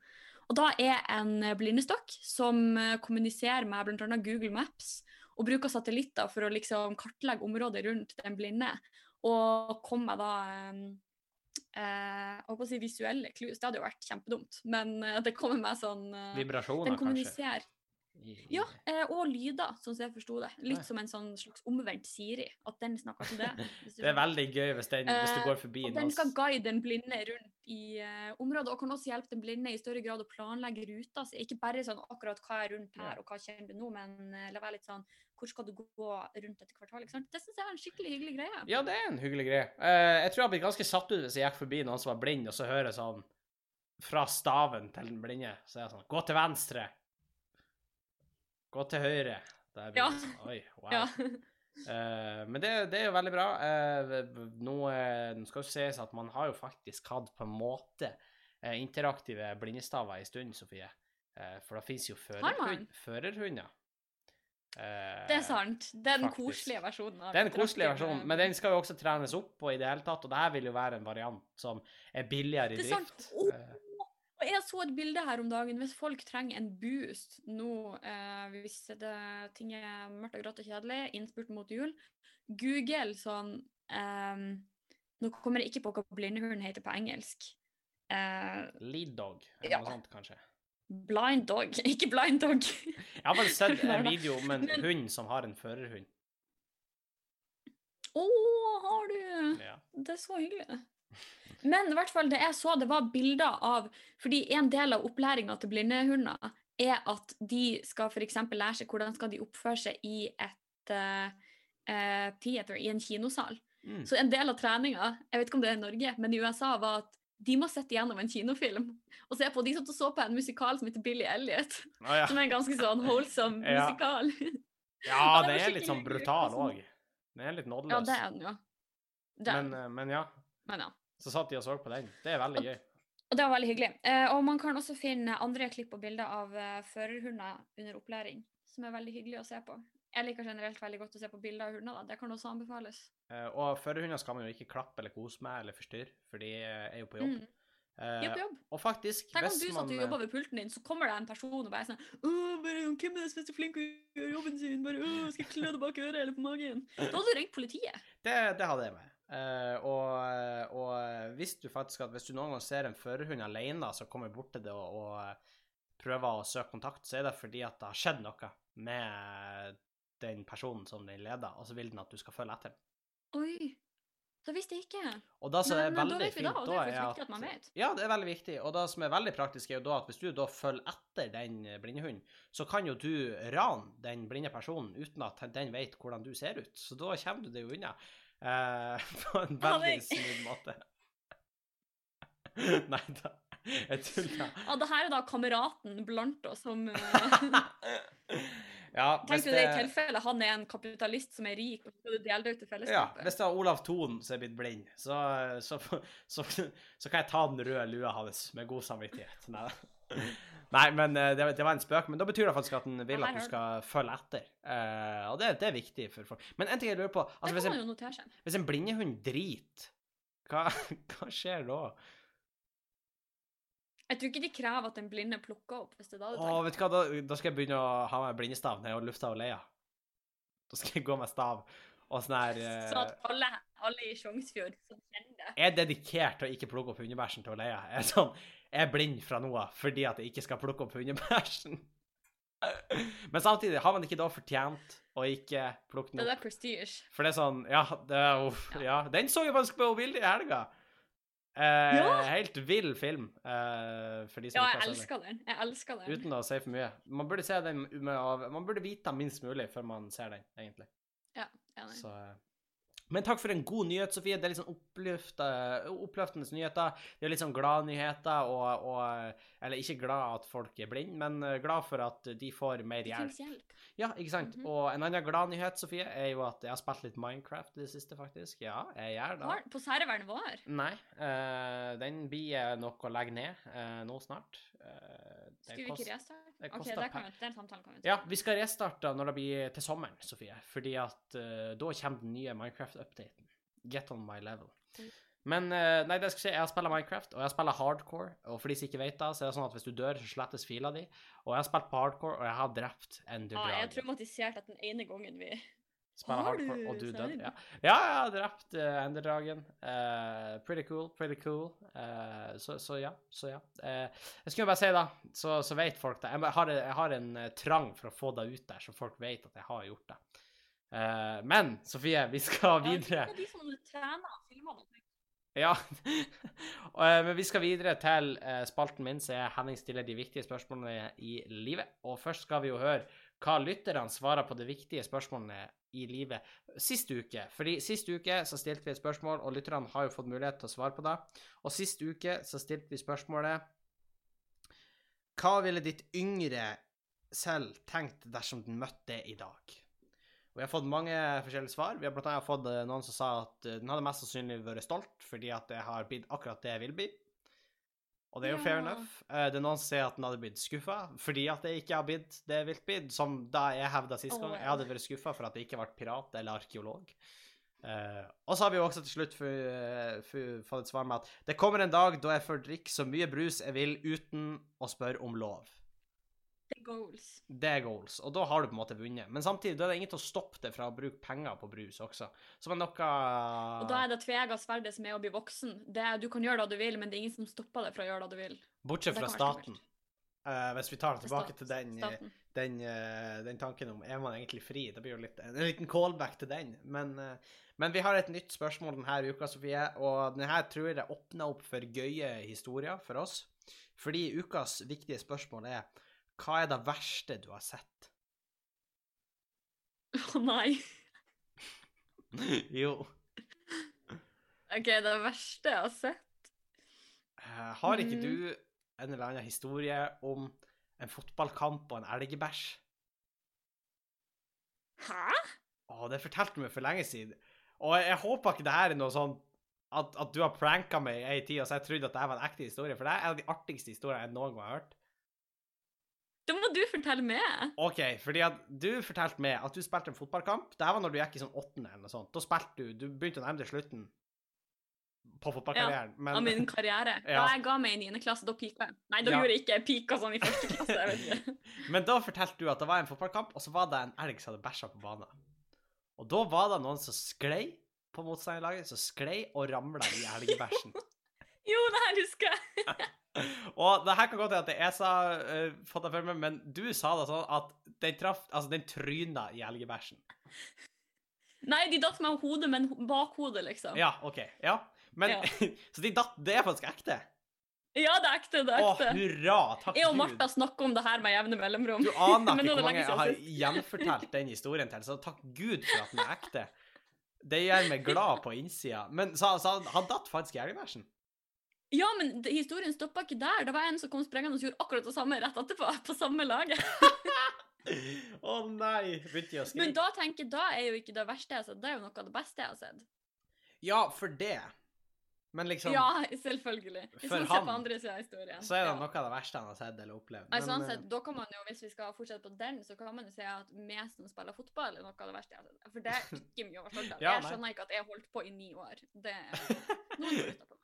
Og da er en blindestokk som eh, kommuniserer med bl.a. Google Maps og bruker satellitter for å liksom kartlegge området rundt den blinde, og komme med da eh, jeg håper å si visuelle clues. Det hadde jo vært kjempedumt, men eh, det kommer med sånn eh, Vibrasjoner, Den kanskje. Ja, eh, og lyder, sånn som jeg forsto det. Litt som en sånn slags omvendt Siri. At den snakker til det. (laughs) Det er veldig gøy hvis, den, hvis du Eh, går forbi Og den skal guide den blinde rundt i uh, området, og kan også hjelpe den blinde i større grad å planlegge ruta si. Ikke bare sånn akkurat hva er rundt her, og hva kjenner du nå, men uh, la være litt sånn hvor skal du gå rundt dette kvartal? ikke sant? Det syns jeg er en skikkelig hyggelig greie. Ja, det er en hyggelig greie. Uh, jeg tror jeg hadde blitt ganske satt ut hvis jeg gikk forbi noen som var blind, og så hører sånn fra staven til den blinde, så er jeg sånn Gå til venstre. Gå til høyre. Ja. Oi, wow. Ja. uh, (laughs) men det, det er jo veldig bra. Uh, nå uh, skal jo sies at man har jo faktisk hatt på en måte interaktive blindestaver en stund, Sofie. For det fins jo førerhund, førerhunder. Det er sant. Det er den faktisk. koselige versjonen. av det er en koselig interaktiv, eh, men den skal jo også trenes opp på i det hele tatt, og det her vil jo være en variant som er billigere i Det er sant. Oh, og jeg så et bilde her om dagen. Hvis folk trenger en boost nå, eh, hvis det, ting er mørkt og grått og kjedelig, innspurt mot jul, google sånn eh, Nå kommer jeg ikke på hva blindehund heter på engelsk. Eh, Lead dog, Ja. eller noe sånt, kanskje. blind dog. (laughs) Ikke blind dog. Jeg har bare sett (laughs) en video om en Men- hund som har en førerhund. Å, har du? Ja. Det er så hyggelig. Men i hvert fall det jeg så, det var bilder av Fordi en del av opplæringa til blindehunder er at de skal f.eks. lære seg hvordan skal de oppføre seg i et uh, theater, i en kinosal. Mm. Så en del av treninga, jeg vet ikke om det er i Norge, men i USA, var at de må sette gjennom en kinofilm og se på. De satt og så på en musikal som heter Billy Elliot, Å, ja. som er en ganske sånn holdsom (laughs) Ja. musikal. ja, (laughs) det det er litt sånn brutal òg. Den er litt Ja, det er den, ja. Er men, men ja. Men ja. Så satt de og så på den. Det er veldig gøy. Og det var veldig hyggelig. Eh, og man kan også finne andre klipp og bilder av eh, førerhunder under opplæring, som er veldig hyggelig å se på. Jeg liker generelt veldig godt å se på bilder av hunder. da. Det kan også anbefales. Eh, og førerhunder skal man jo ikke klappe eller kose med eller forstyrre, for de er jo på jobb. Mm. Eh, Jobb, jobb. og faktisk, Tenk om du satt og jobba ved pulten din, så kommer det en person og bare sånn bare, hvem er det som er så flink til å gjøre jobben sin? Bare, skal jeg klø deg bak øret eller på magen? Da hadde du ringt politiet. Det, det hadde jeg med. Eh, og, og hvis du faktisk at hvis du noen gang ser en førerhund alene som kommer bort til det og, og prøver å søke kontakt, så er det fordi at det har skjedd noe med den personen som den leder, og så vil den at du skal følge etter den. Oi. Det visste jeg ikke. Og det som er Men, eh, da vet vi fint, da, og det er faktisk viktig at man vet. Ja, det er veldig viktig. Og det som er veldig praktisk, er jo da at hvis du da følger etter den blindehunden, så kan jo du rane den blinde personen uten at den vet hvordan du ser ut. Så da kommer du deg unna. Eh, (laughs) på en veldig smooth måte. (laughs) Nei da, jeg tuller. Ja, det her er da kameraten blant oss som (laughs) eh, Ja, Tenk du det i tilfelle han er en kapitalist som er rik, og så skal du dele det ut til fellesskapet. Ja, hvis det er Olav Thon som er blitt blind, så, så, så, så kan jeg ta den røde lua hans med god samvittighet. Nei, Nei men eh, det, det var en spøk. Men da betyr det faktisk at den vil at du skal følge etter. Uh, og det, det er viktig for folk. Men en ting jeg lurer på altså, hvis, en, hvis en blindehund driter, hva, (laughs) hva skjer da? Jeg tror ikke de krever at den blinde plukker opp, hvis det er da du Åh, tenker. vet du hva, da, da skal jeg begynne å ha med blindestav ned og lufta og leia. Da skal jeg gå med stav og sånn her eh, Så at alle, alle i Sjongsfjord som kjenner det Jeg er dedikert til å ikke plukke opp hundebæsjen til Leia. Jeg er sånn, jeg er blind fra nå av fordi at jeg ikke skal plukke opp hundebæsjen. (laughs) Men samtidig, har man ikke da fortjent å ikke plukke Det den er opp? prestige. For det er sånn, ja, det er, uff, ja. Den så jeg faktisk på bildet i helga. Eh, Ja. Helt vill film, eh, for de som Ja, jeg den. elsker den. Jeg elsker den. Uten å si for mye. Man burde se den med, av- man burde vite minst mulig før man ser den, egentlig. Ja, enig. Så, eh. Men takk for en god nyhet, Sofie. Det er litt sånn oppløftende nyheter. Det er litt sånn glade nyheter, og, og Eller ikke glad at folk er blinde, men eh, glad for at de får mer Det hjelp. finnes hjelp. Ja, ikke sant? Mhm. Og en annen glad nyhet, Sofie, er jo at jeg har spilt litt Minecraft i det siste, faktisk. Ja, jeg gjør det. På serveren vår. Nei, Uh, den blir nok å legge ned uh, nå snart. Det Skulle vi ikke restarte? det OK, det kan vi, den samtalen kan vi ta. Ja, vi skal restarte når det blir til sommeren, Sofie. Fordi at uh, da kommer den nye Minecraft-updaten. Get on my level. Mm. Men uh, nei, det skal si, jeg har spilt Minecraft, og jeg spiller hardcore. Og for de som ikke vet det, så er det sånn at hvis du dør, så slettes fila di. Og jeg har spilt på hardcore, og jeg har drept en Ender Ja, jeg er Dragon. traumatisert at den ene gangen vi Har du? og du døde. Ja. ja, jeg har drept uh, Ender Dragon. Eh, pretty cool, pretty cool. Eh, så, så ja, så ja. Jeg skulle bare si, da, så, så vet folk det. Jeg har, jeg har en trang for å få det ut der, så folk vet at jeg har gjort det. Men Sofie, vi skal videre. Ja, det er de som trener filmer noe. Ja. (laughs) Men vi skal videre til spalten min, så er Henning stiller de viktige spørsmålene i livet. Og først skal vi jo høre hva lytterne svarer på de viktige spørsmålene i livet sist uke. Fordi sist uke så stilte vi et spørsmål, og lytterne har jo fått mulighet til å svare på det. Og sist uke så stilte vi spørsmålet Hva ville ditt yngre selv tenkt dersom den møtte deg i dag? Og vi har fått mange forskjellige svar. Vi har blant annet fått eh, noen som sa at eh, den hadde mest sannsynlig vært stolt fordi at det har blitt akkurat det jeg vil bli. Og det er jo fair enough. Eh, Det er noen som sier at den hadde blitt skuffa fordi at det ikke har blitt det vilt blitt, bli, som da jeg hevda sist gang. Jeg hadde vært skuffa for at jeg ikke ble pirat eller arkeolog. Uh, og så har vi jo også til slutt fu- fått et svar med at det kommer en dag da jeg får drikke så mye brus jeg vil uten å spørre om lov. Det goals. Det er goals, og da har du på en måte vunnet. Men samtidig da er det ingen til å stoppe det fra å bruke penger på brus også. Som er noe Og da er det tvega sverdet som er å bli voksen. Det er, du kan gjøre det du vil, men det er ingen som stopper deg fra å gjøre det du vil. Bortsett fra staten. Uh, hvis vi tar det tilbake til den, eh, den, uh, den tanken om er man egentlig fri, det blir jo litt, en liten callback til den. Men, uh, men vi har et nytt spørsmål denne uka, Sofie, og denne tror jeg åpner opp for gøye historier for oss. Fordi ukas viktige spørsmål er hva er det verste du har sett? (laughs) Å nei. (laughs) jo. OK, det verste jeg har sett uh, har ikke du en eller annen historie om en fotballkamp og en elgbæsj? Hæ? Å, det fortalte du meg for lenge siden. Og jeg, jeg håper ikke det her er noe sånn at, at du har pranka meg i ei tid, og så jeg trodde at det var en ekte historie. For det er en av de artigste historiene jeg noen gang har hørt. Da må du fortelle meg. OK, fordi at du fortalte meg at du spilte en fotballkamp. Det var når du gikk i sånn åttende eller noe sånt. Da spilte du Du begynte å nærme deg slutten på fotballkarrieren. Ja, Av min karriere. (laughs) Ja. Da jeg ga meg i 9. klasse, da pika jeg. Nei, da Ja. gjorde jeg ikke. Pika sånn i første klasse. jeg vet ikke. (laughs) Men da fortalte du at det var en fotballkamp, og så var det en elg som hadde bæsja på banen. Og da var det noen som sklei på motstanderlaget, som sklei og ramla i elgebæsjen. (laughs) Jo, det her husker jeg. (laughs) (laughs) Og det her kan godt hende at det er så uh, fått det for meg, men du sa det sånn at den traff Altså, den tryna i elgebæsjen. Nei, de datt meg av hodet, men bakhodet, liksom. Ja, OK. Ja. Men Ja. (laughs) Så de datt Det er faktisk ekte? Ja, det er ekte. det er ekte. Å, hurra! Takk Jeg og Martha snakker om det her med jevne mellomrom. Du aner ikke hvor mange jeg har gjenfortalt den historien til, så takk Gud for at den er ekte. Det gjør meg glad på innsida. Men så, så han, datt faktisk i elgebæsjen? Ja, men historien stoppa ikke der. Det var en som kom sprengende og gjorde akkurat det samme rett etterpå, (laughs) på samme laget. (laughs) Å nei! Begynte jeg å Men da tenker jeg, da er jo ikke det verste jeg har sett, det er jo noe av det beste jeg har sett. Ja, for det. Men liksom Ja, selvfølgelig. Hvis For man ser på andre siden av historien. Så er det ja. noe av det verste han har sett eller opplevd. Nei, sånn sett, da kan man jo, Hvis vi skal fortsette på den, så kan man jo si at som spiller fotball, er noe av det verste jeg har sett. For det er ikke mye å være stolt av. (laughs) Ja, jeg skjønner ikke at jeg holdt på i ni år. Det noen på meg.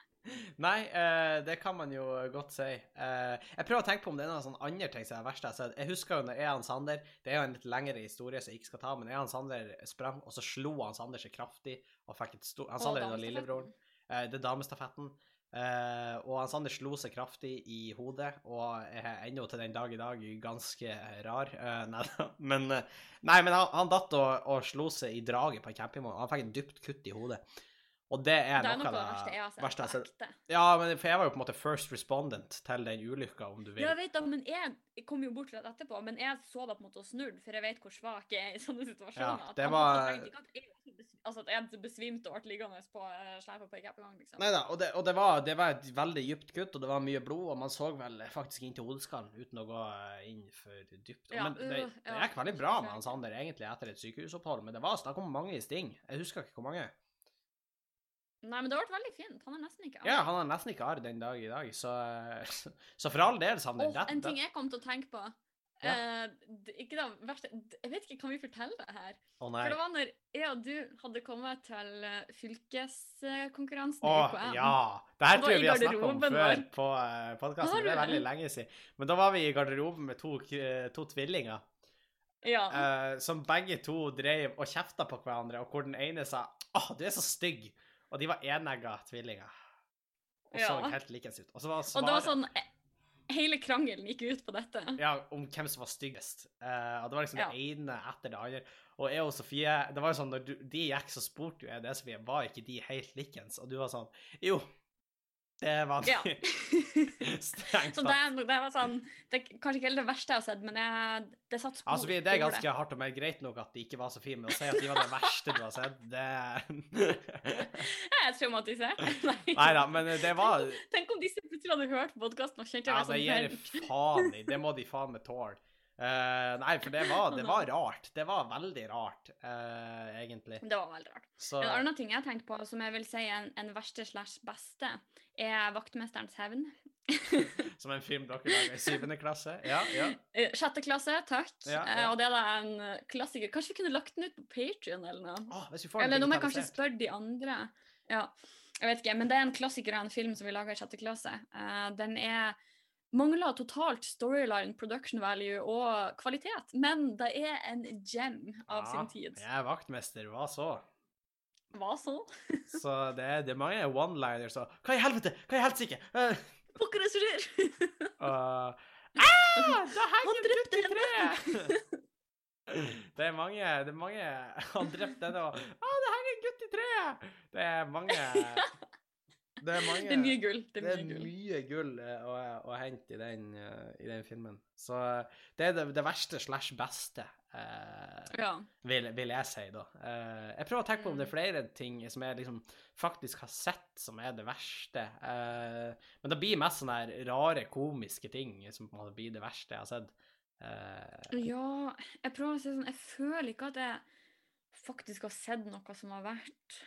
Nei, eh, det kan man jo godt si. Eh, jeg prøver å tenke på om det er noen sånne andre ting som er verst. jeg husker jo når Ean Sander Det er jo en litt lengre historie som jeg ikke skal ta, men Ean Sander sprang, og så slo han Sander seg kraftig og fikk et stort Han Sander er lillebroren. Eh, det er damestafetten. Uh, og han Sander slo seg kraftig i hodet, og er ennå til den dag i dag ganske rar. Uh, nei. (laughs) Men, eh, nei, men han, han datt og, og slo seg i draget på en campingvogn. Han fikk et dypt kutt i hodet. Og det er, Det er noe noe av det verste jeg har sett. verste jeg har sett. Ja, men for jeg var jo på en måte first respondent til den ulykka, om du vil. Ja, jeg vet da, men jeg, jeg kom jo bort rett etterpå, men jeg så det på en måte og snudde, for jeg vet hvor svak jeg er i sånne situasjoner. Ja, det var- at jeg, altså at jeg besvimte og ble liggende på uh, sleifa på en gang, liksom. Nei da, og, det, og det, var, det var et veldig dypt kutt, og det var mye blod, og man så vel faktisk inn til hodeskallen uten å gå eh, inn for dypt. Ja, men det, øh, det gikk veldig bra med han Sander egentlig etter et sykehusopphold, men det var snakk om mange sting. Jeg husker ikke hvor mange. Nei, men det ble veldig fint. Han er nesten ikke Ja, han har nesten ikke arr den dag i dag, så, (laughs) så for all del, Sander. Oh, en ting jeg kom til å tenke på eh, ikke det verste, Jeg vet ikke, kan vi fortelle det her? Å nei. For det var når jeg og du hadde kommet til eh, fylkeskonkurransen oh, i UKM. ja. Det her tror jeg vi har snakket om før var... på uh, podkasten. Det er veldig lenge siden. Men da var vi i garderoben med to, to tvillinger. Ja. eh, som begge to drev og kjefta på hverandre, og hvor den ene sa 'Å, du er så stygg', og de var enegga tvillinger. Og så Ja. helt likens ut. Og så var og det var sånn eh, Hele krangelen gikk ut på dette. ja, om hvem som var styggest. Uh, og det var liksom Ja. det ene etter det andre. Og jeg og Sofie Det var jo sånn, når du, de gikk, så spurte jo jeg det, Sofie, var ikke de helt likens? Og du var sånn Jo, det var. Ja. (laughs) Strengt Så tatt. det, det var sånn Det er kanskje ikke helt det verste jeg har sett, men jeg, det satt spor. Altså, det er ganske hardt og mer greit nok at de ikke var så fine, men å si at de var det verste du har sett, det Jeg er traumatisert. (laughs) Nei. Nei da, men det var Tenk om disse plutselig hadde hørt podkasten og kjent jeg Ja, meg det som gir venn. jeg faen i. Det må de faen meg tåle. Eh, nei, for det var, det var (laughs) rart. Det var veldig rart, uh, egentlig. Det var veldig rart. Så En annen ting jeg tenkte på, som jeg vil si er en, en verste slash beste, er Vaktmesterens hevn. (laughs) Som en film dere lager i syvende klasse. Ja, ja. Eh, Sjette klasse, takk. Ja, ja. Uh, Og det er da en klassiker. Kanskje vi kunne lagt den ut på Patrion eller noe? Oh, Eller nå må jeg kanskje spørre de andre. Ja, jeg vet ikke, men det er en klassiker av en film som vi laga i sjette klasse. Den er mangler totalt storyline, production value og kvalitet, men det er en gem av sin tid. Jeg er vaktmester, hva så? Hva så? (laughs) Så det det er mange one-liners og Hva i helvete? Hva i helsike? Pokker det som skjer? (laughs) uh, (laughs) ah, da henger gutt drepte i treet! Det er mange Det er mange Han drepte henne og Å, det henger en gutt i treet! Det er mange Det er mange Det er mye gull. Det Det er er mye gull. mye gull eh, å, å hente i den, eh, i den filmen. Så eh, det er det, det verste slash beste, eh, Ja. vil, vil jeg si, da. Eh, jeg prøver å tenke på om det er Mm. flere ting som jeg liksom faktisk har sett som er det verste. Eh, men det blir mest sånne rare, komiske ting som på en måte blir det verste jeg har sett. Eh, ja, jeg prøver å si sånn Jeg føler ikke at jeg faktisk har sett noe som har vært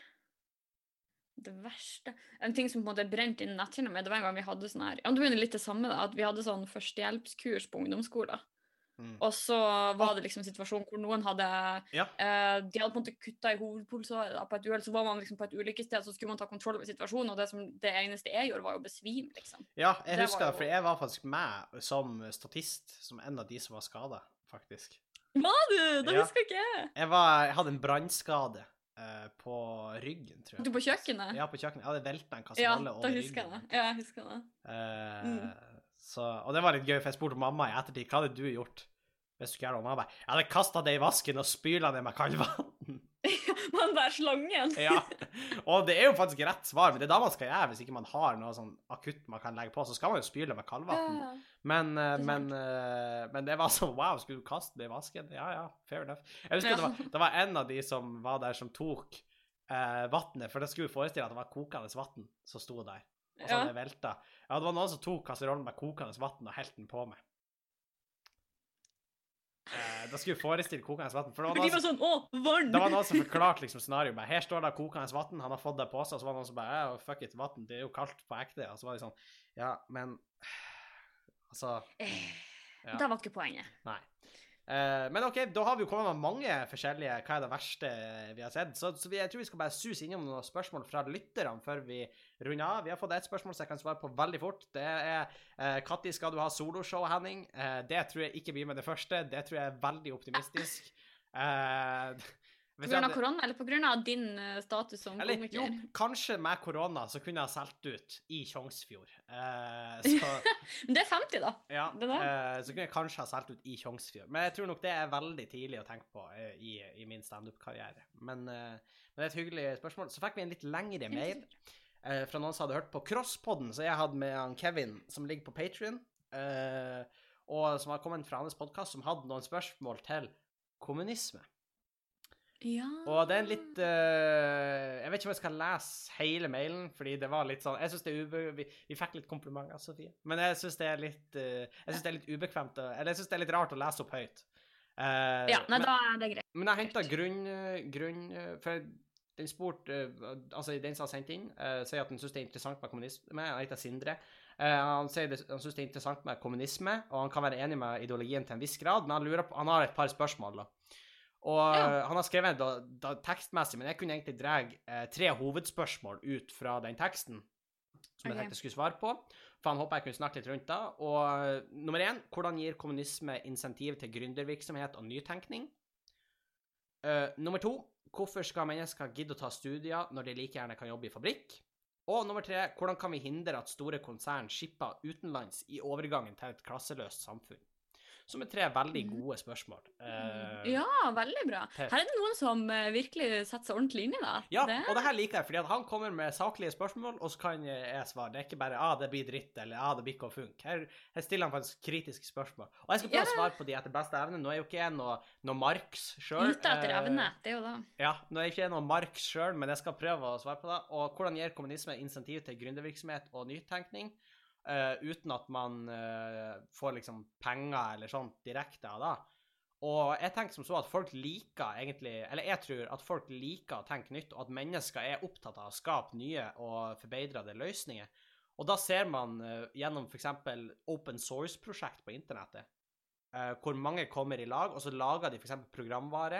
det verste En ting som på en måte brente inn netthinna mi, det var en gang vi hadde sånn her ja, Det begynner litt det samme, da, at vi hadde sånn førstehjelpskurs på ungdomsskolen. Mm. Og så var det liksom en situasjon hvor noen hadde Ja. eh, De hadde på en måte kutta i hovedpulsåret på et uhell, så var man liksom på et ulykkessted, så skulle man ta kontroll over situasjonen, og det, som, det eneste jeg gjorde, var å besvime, liksom. Ja, jeg Det husker det, det, for jeg var faktisk med som statist, som en av de som var skada, faktisk. Var du? Det Ja. husker ikke. Jeg, var, jeg hadde en brannskade eh, på ryggen, tror jeg. Du på kjøkkenet? Ja, på kjøkkenet. Jeg hadde velta en Ja, kasserolle da over husker jeg det. Ja, jeg husker det. Uh, Mm. så, og det var litt gøy, for jeg spurte mamma i ettertid hva hadde du gjort. Hvis du skulle gjøre det, og mamma bare Jeg hadde kasta det i vasken og spyla det med kaldvann. Man bærer slangen. ja. Og det er jo faktisk rett svar, men det er da man skal gjøre hvis ikke man har noe sånn akutt man kan legge på. Så skal man jo spyle med kaldvann. Ja. Men, eh, Det men, eh, men det var sånn Wow, skulle du kaste det i vasken? Ja ja, fair enough. Jeg husker Ja. det, var, det var en av de som var der, som tok eh, vannet, for det skulle jo forestille at det var kokende vann som sto der. Og så hadde det velta. Ja, det var noen som tok kasserollen med kokende vann og helte den på meg. Eh, da skulle vi forestille kokende vann. For det var For de var sånn Å, vann! det var noen som forklarte liksom scenarioet. Her står det kokende vann, han har fått det på seg. Og så var det noen som bare oh, fuck it, vann, det er jo kaldt på ekte. Og så var de sånn Ja, men Altså Eh, Ja. Det var ikke poenget. Nei. Eh, men OK, da har vi jo kommet med mange forskjellige Hva er det verste vi har sett? Så, så jeg tror vi skal bare suse innom noen spørsmål fra lytterne før vi runder av. Vi har fått ett spørsmål som jeg kan svare på veldig fort. Det er når skal du ha soloshow, Henning? Eh, det tror jeg ikke blir med det første. Det tror jeg er veldig optimistisk. Eh, hvis (laughs) Pga. grunn hadde- korona, eller pga. din eh, status som eller komiker? jo, kanskje med korona så kunne jeg ha solgt ut i Tjongsfjord. Eh, så (laughs) det er 50, da. Ja, eh, så kunne jeg kanskje ha solgt ut i Tjongsfjord. Men jeg tror nok det er veldig tidlig å tenke på eh, i, i min standup-karriere. Men, eh, men det er et hyggelig spørsmål. Så fikk vi en litt lengre mail eh, fra noen som hadde hørt på Crosspodden, som jeg hadde med han Kevin, som ligger på Patrion, og som har kommet fra hans podkast, som hadde noen spørsmål til kommunisme. Ja. Og det er en litt uh, Jeg vet ikke om jeg skal lese hele mailen, fordi det var litt sånn Jeg syns det er ube... Vi, vi fikk litt komplimenter, Sofie, men jeg syns det er litt uh, Jeg synes det er litt ubekvemt Eller jeg syns det er litt rart å lese opp høyt. Uh, ja, nei, men, da er det greit. men jeg henta grunn, grunn For den spurte Altså, den som har sendt inn, sier at han syns det er interessant med kommunisme. Han heter Sindre. Han sier det, han syns det er interessant med kommunisme, og han kan være enig med ideologien til en viss grad, men han lurer på Han har et par spørsmål, da. Og Ja. eh, han har skrevet da, da, tekstmessig, men jeg kunne egentlig dra eh, tre hovedspørsmål ut fra den teksten som jeg tenkte jeg skulle svare på. For han håper jeg kunne snakke litt rundt da. Og eh, nummer én, hvordan gir kommunisme insentiv til gründervirksomhet og nytenkning? Uh, nummer to, hvorfor skal mennesker gidde å ta studier når de like gjerne kan jobbe i fabrikk? Og nummer tre, hvordan kan vi hindre at store konsern skipper utenlands i overgangen til et klasseløst samfunn? Som er tre veldig Mhm. gode spørsmål. Eh, Ja, veldig bra. Her er det noen som eh, virkelig setter seg ordentlig inn i det. Ja, det. og det her liker jeg, fordi han kommer med saklige spørsmål, og så kan jeg svare. Det er ikke bare 'ah, det blir dritt', eller 'ah, det blir ikke å funke'. Her, her stiller han faktisk kritiske spørsmål. Og jeg skal prøve å svare på de etter beste evne. Nå er jo ikke jeg noe, noe Marx sjøl. Ute etter evne, det er jo det. Ja, nå er jeg ikke noe Marx sjøl, men jeg skal prøve å svare på det. Og hvordan gir kommunisme insentiv til gründervirksomhet og nytenkning? Eh, uten at man uh, får liksom penger eller sånt direkte av det. Og jeg tenker som så at folk liker egentlig Eller jeg tror at folk liker å tenke nytt, og at mennesker er opptatt av å skape nye og forbedrede løsninger. Og da ser man uh, gjennom f.eks. open source-prosjekt på internettet, hvor mange kommer i lag, og så lager de f.eks. programvare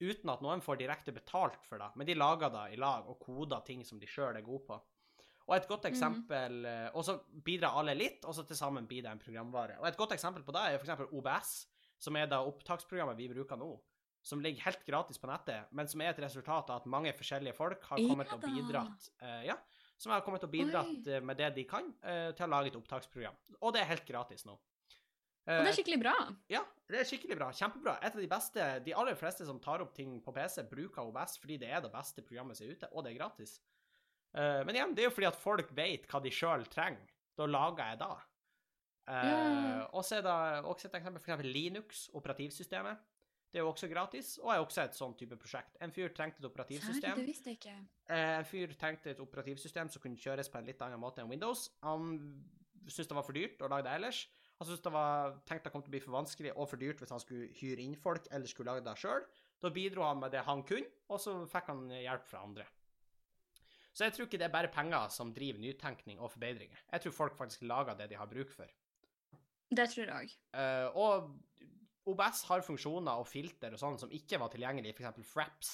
uten at noen får direkte betalt for det, men de lager det i lag og koder ting som de sjøl er gode på. Og et godt eksempel mm. Og så bidrar alle litt, og så til sammen blir det en programvare. Og et godt eksempel på det er f.eks. OBS, som er det opptaksprogrammet vi bruker nå. Som ligger helt gratis på nettet, men som er et resultat av at mange forskjellige folk har kommet og bidratt Uh, Ja, som har kommet og bidratt Oi. med det de kan, uh, til å lage et opptaksprogram. Og det er helt gratis nå. Og det er skikkelig bra. Ja, det er skikkelig bra. Kjempebra. Et av de beste De aller fleste som tar opp ting på PC, bruker OBS fordi det er det beste programmet som er ute, og det er gratis. Eh, men igjen, det er jo fordi at folk vet hva de sjøl trenger. Da lager jeg da. Uh. Og så er det også et eksempel, for eksempel Linux, operativsystemet. Det er jo også gratis, og er også et sånn type prosjekt. En fyr trengte et operativsystem. operativsystem. det visste jeg ikke. Eh, En fyr trengte et operativsystem som kunne kjøres på en litt annen måte enn Windows. Han syntes det var for dyrt å lage det ellers. Han syntes det var tenkt det kom til å bli for vanskelig og for dyrt hvis han skulle hyre inn folk eller skulle lage det sjøl. Da bidro han med det han kunne, og så fikk han hjelp fra andre. Så jeg tror ikke det er bare penger som driver nytenkning og forbedringer. Jeg tror folk faktisk lager det de har bruk for. Det tror jeg. Uh, og OBS har funksjoner og filter og sånn som ikke var tilgjengelig, f.eks. Fraps,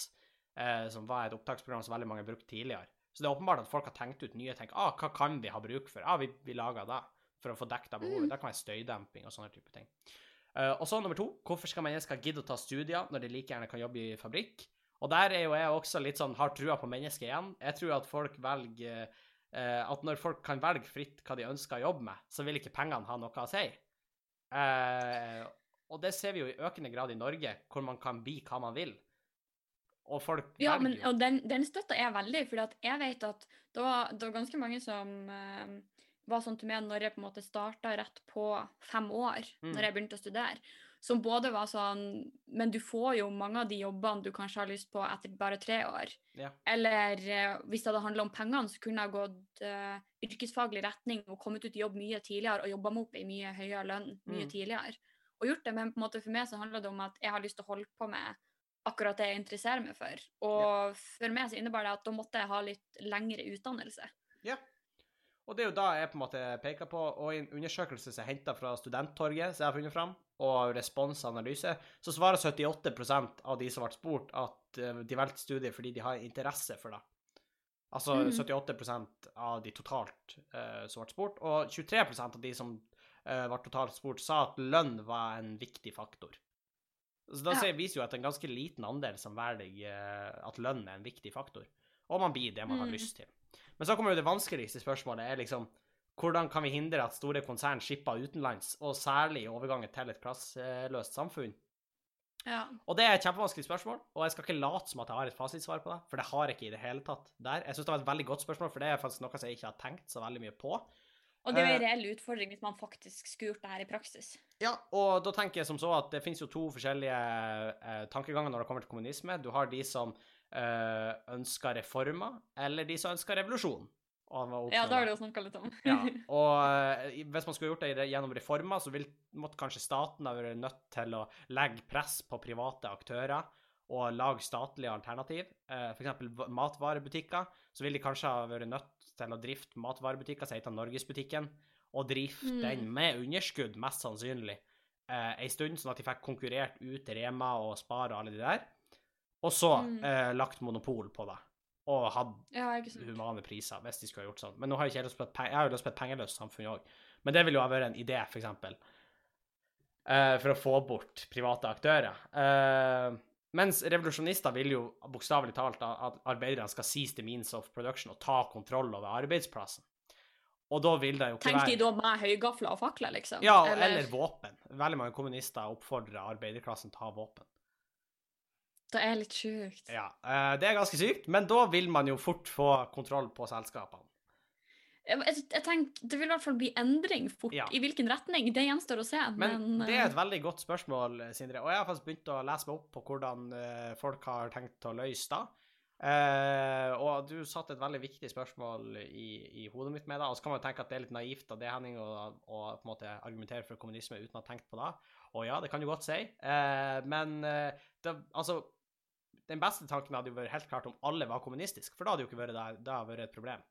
uh, som var et opptaksprogram som veldig mange brukte tidligere. Så det er åpenbart at folk har tenkt ut nye ting. Ah, hva kan vi ha bruk for? Ah, vi, vi lager det for å få dekket behovet. Mm. Det kan være støydemping og sånne type ting. Uh, og så nummer to, hvorfor skal mennesker gidde å ta studier når de like gjerne kan jobbe i fabrikk? Og der er jo jeg også litt sånn har trua på mennesket igjen. Jeg tror at folk velger eh, At når folk kan velge fritt hva de ønsker å jobbe med, så vil ikke pengene ha noe å si. Eh, og det ser vi jo i økende grad i Norge, hvor man kan bli hva man vil. Og folk Ja, velger men, jo og den, den støtter jeg veldig, for jeg vet at det var, det var ganske mange som eh, var sånn til meg når jeg på en måte starta rett på fem år, Mm. når jeg begynte å studere, som både var sånn Men du får jo mange av de jobbene du kanskje har lyst på etter bare tre år. Ja. Eller eh, hvis det hadde handla om pengene, så kunne jeg gått uh, yrkesfaglig retning og kommet ut i jobb mye tidligere og jobba meg opp i mye høyere lønn mye Mm. tidligere. Og gjort det, men på en måte for meg så handler det om at jeg har lyst til å holde på med akkurat det jeg interesserer meg for. Og for meg så innebar det at da måtte jeg ha litt lengre utdannelse. Ja. Og det er jo da jeg på en måte peker på, og i en undersøkelse som er henta fra Studenttorget, som jeg har funnet fram, og responsanalyse, så svarer 78% av de som ble spurt, at eh, de valgte studiet fordi de har interesse for det. Altså mm. 78% av de totalt uh, som ble spurt, og 23% av de som uh, ble totalt spurt, sa at lønn var en viktig faktor. Så da Ja. ser- viser jo at en ganske liten andel som velger uh, at lønn er en viktig faktor, og man blir det man har Mm. lyst til. Men så kommer jo det vanskeligste spørsmålet, er liksom hvordan kan vi hindre at store konsern skipper utenlands, og særlig i overgangen til et klasseløst samfunn? Ja. Og det er et kjempevanskelig spørsmål, og jeg skal ikke late som at jeg har et fasitsvar på det, for det har jeg ikke i det hele tatt der. Jeg syns det var et veldig godt spørsmål, for det er faktisk noe som jeg ikke har tenkt så veldig mye på. Og det er jo Eh, en reell utfordring hvis man faktisk skulle gjort det her i praksis. Ja, og da tenker jeg som så at det finnes jo to forskjellige eh, tankeganger når det kommer til kommunisme. Du har de som eh, ønsker reformer, eller de som ønsker revolusjon. Ja, det har du jo snakka litt om. Ja, (laughs) og eh, hvis man skulle gjort det gjennom reformer, så vil, måtte kanskje staten ha vært nødt til å legge press på private aktører og lage statlige alternativ. Eh, eksempel matvarebutikker, så vil de kanskje ha vært nødt til å drifte matvarebutikker som heter Norgesbutikken, og drifte Mm. den med underskudd, mest sannsynlig, eh, en stund, sånn at de fikk konkurrert ut Rema og Spar og alle de der, og så Mm. eh, lagt monopol på det, og hatt Ja, humane priser, hvis de skulle ha gjort sånn. Men nå har jeg ikke lyst på et, jeg lyst på et pengeløst samfunn òg. Men det ville jo ha vært en idé, for eksempel, eh, for å få bort private aktører. Uh, mens revolusjonister vil jo bokstavelig talt at arbeiderne skal seize the means of production og ta kontroll over arbeidsplassen. Og da vil det jo ikke Tenk de da med høygafler og fakler, liksom? Ja, eller våpen. Veldig mange kommunister oppfordrer arbeiderklassen til å ha våpen. Det er litt sjukt. Ja, eh, Det er ganske sykt, men da vil man jo fort få kontroll på selskapene. Jeg, jeg, tenker, Det vil i hvert fall bli endring fort. Ja. I hvilken retning? Det gjenstår å se. Men, Men, det er eh, et veldig godt spørsmål, Sindre. Og jeg har faktisk begynt å lese meg opp på hvordan eh, folk har tenkt å løse det. Eh, og du satte et veldig viktig spørsmål i, i hodet mitt med det. Og så kan man jo tenke at det er litt naivt av det, Henning, å, å på en måte argumentere for kommunisme uten å ha tenkt på det. Og ja, det kan du godt si. Eh, men eh, det, altså Den beste tanken hadde jo vært helt klart om alle var kommunistiske, for da hadde jo ikke vært det, det hadde vært et problem.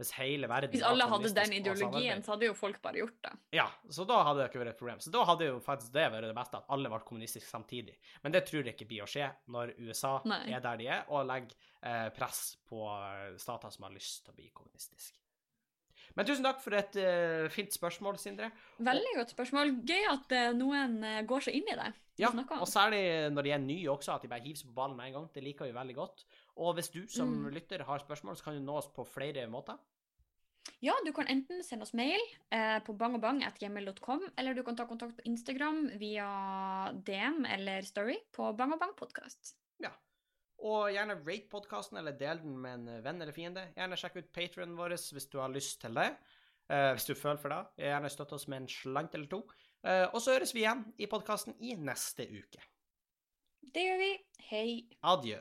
Hvis hele verden hvis alle hadde den ideologien, så hadde jo folk bare gjort det. Ja, så da hadde det ikke vært et problem. Så da hadde jo faktisk det vært det beste, at alle ble kommunistiske samtidig. Men det tror jeg ikke blir å skje når USA Nei. er der de er, og legger eh, press på eh, stater som har lyst til å bli kommunistiske. Men tusen takk for et uh, fint spørsmål, Sindre. Veldig godt spørsmål. Gøy at uh, noen eh, går så inn i det. Ja, og særlig når de er nye også, at de bare hiver seg på ballen med en gang. Det liker vi veldig godt. Og hvis du som Mm. lytter har spørsmål, så kan du nå oss på flere måter. Ja, du kan enten sende oss mail eh, på bangobang.gmail.com, eller du kan ta kontakt på Instagram via DM eller Story på Bang og gjerne rate podkasten, eller del den med en venn eller fiende. Gjerne sjekk ut patrionen vår hvis du har lyst til det. Uh, hvis du føler for det. Gjerne støtt oss med en slant eller to. Uh, og så høres vi igjen i podkasten i neste uke. Det gjør vi. Hei. Adjø.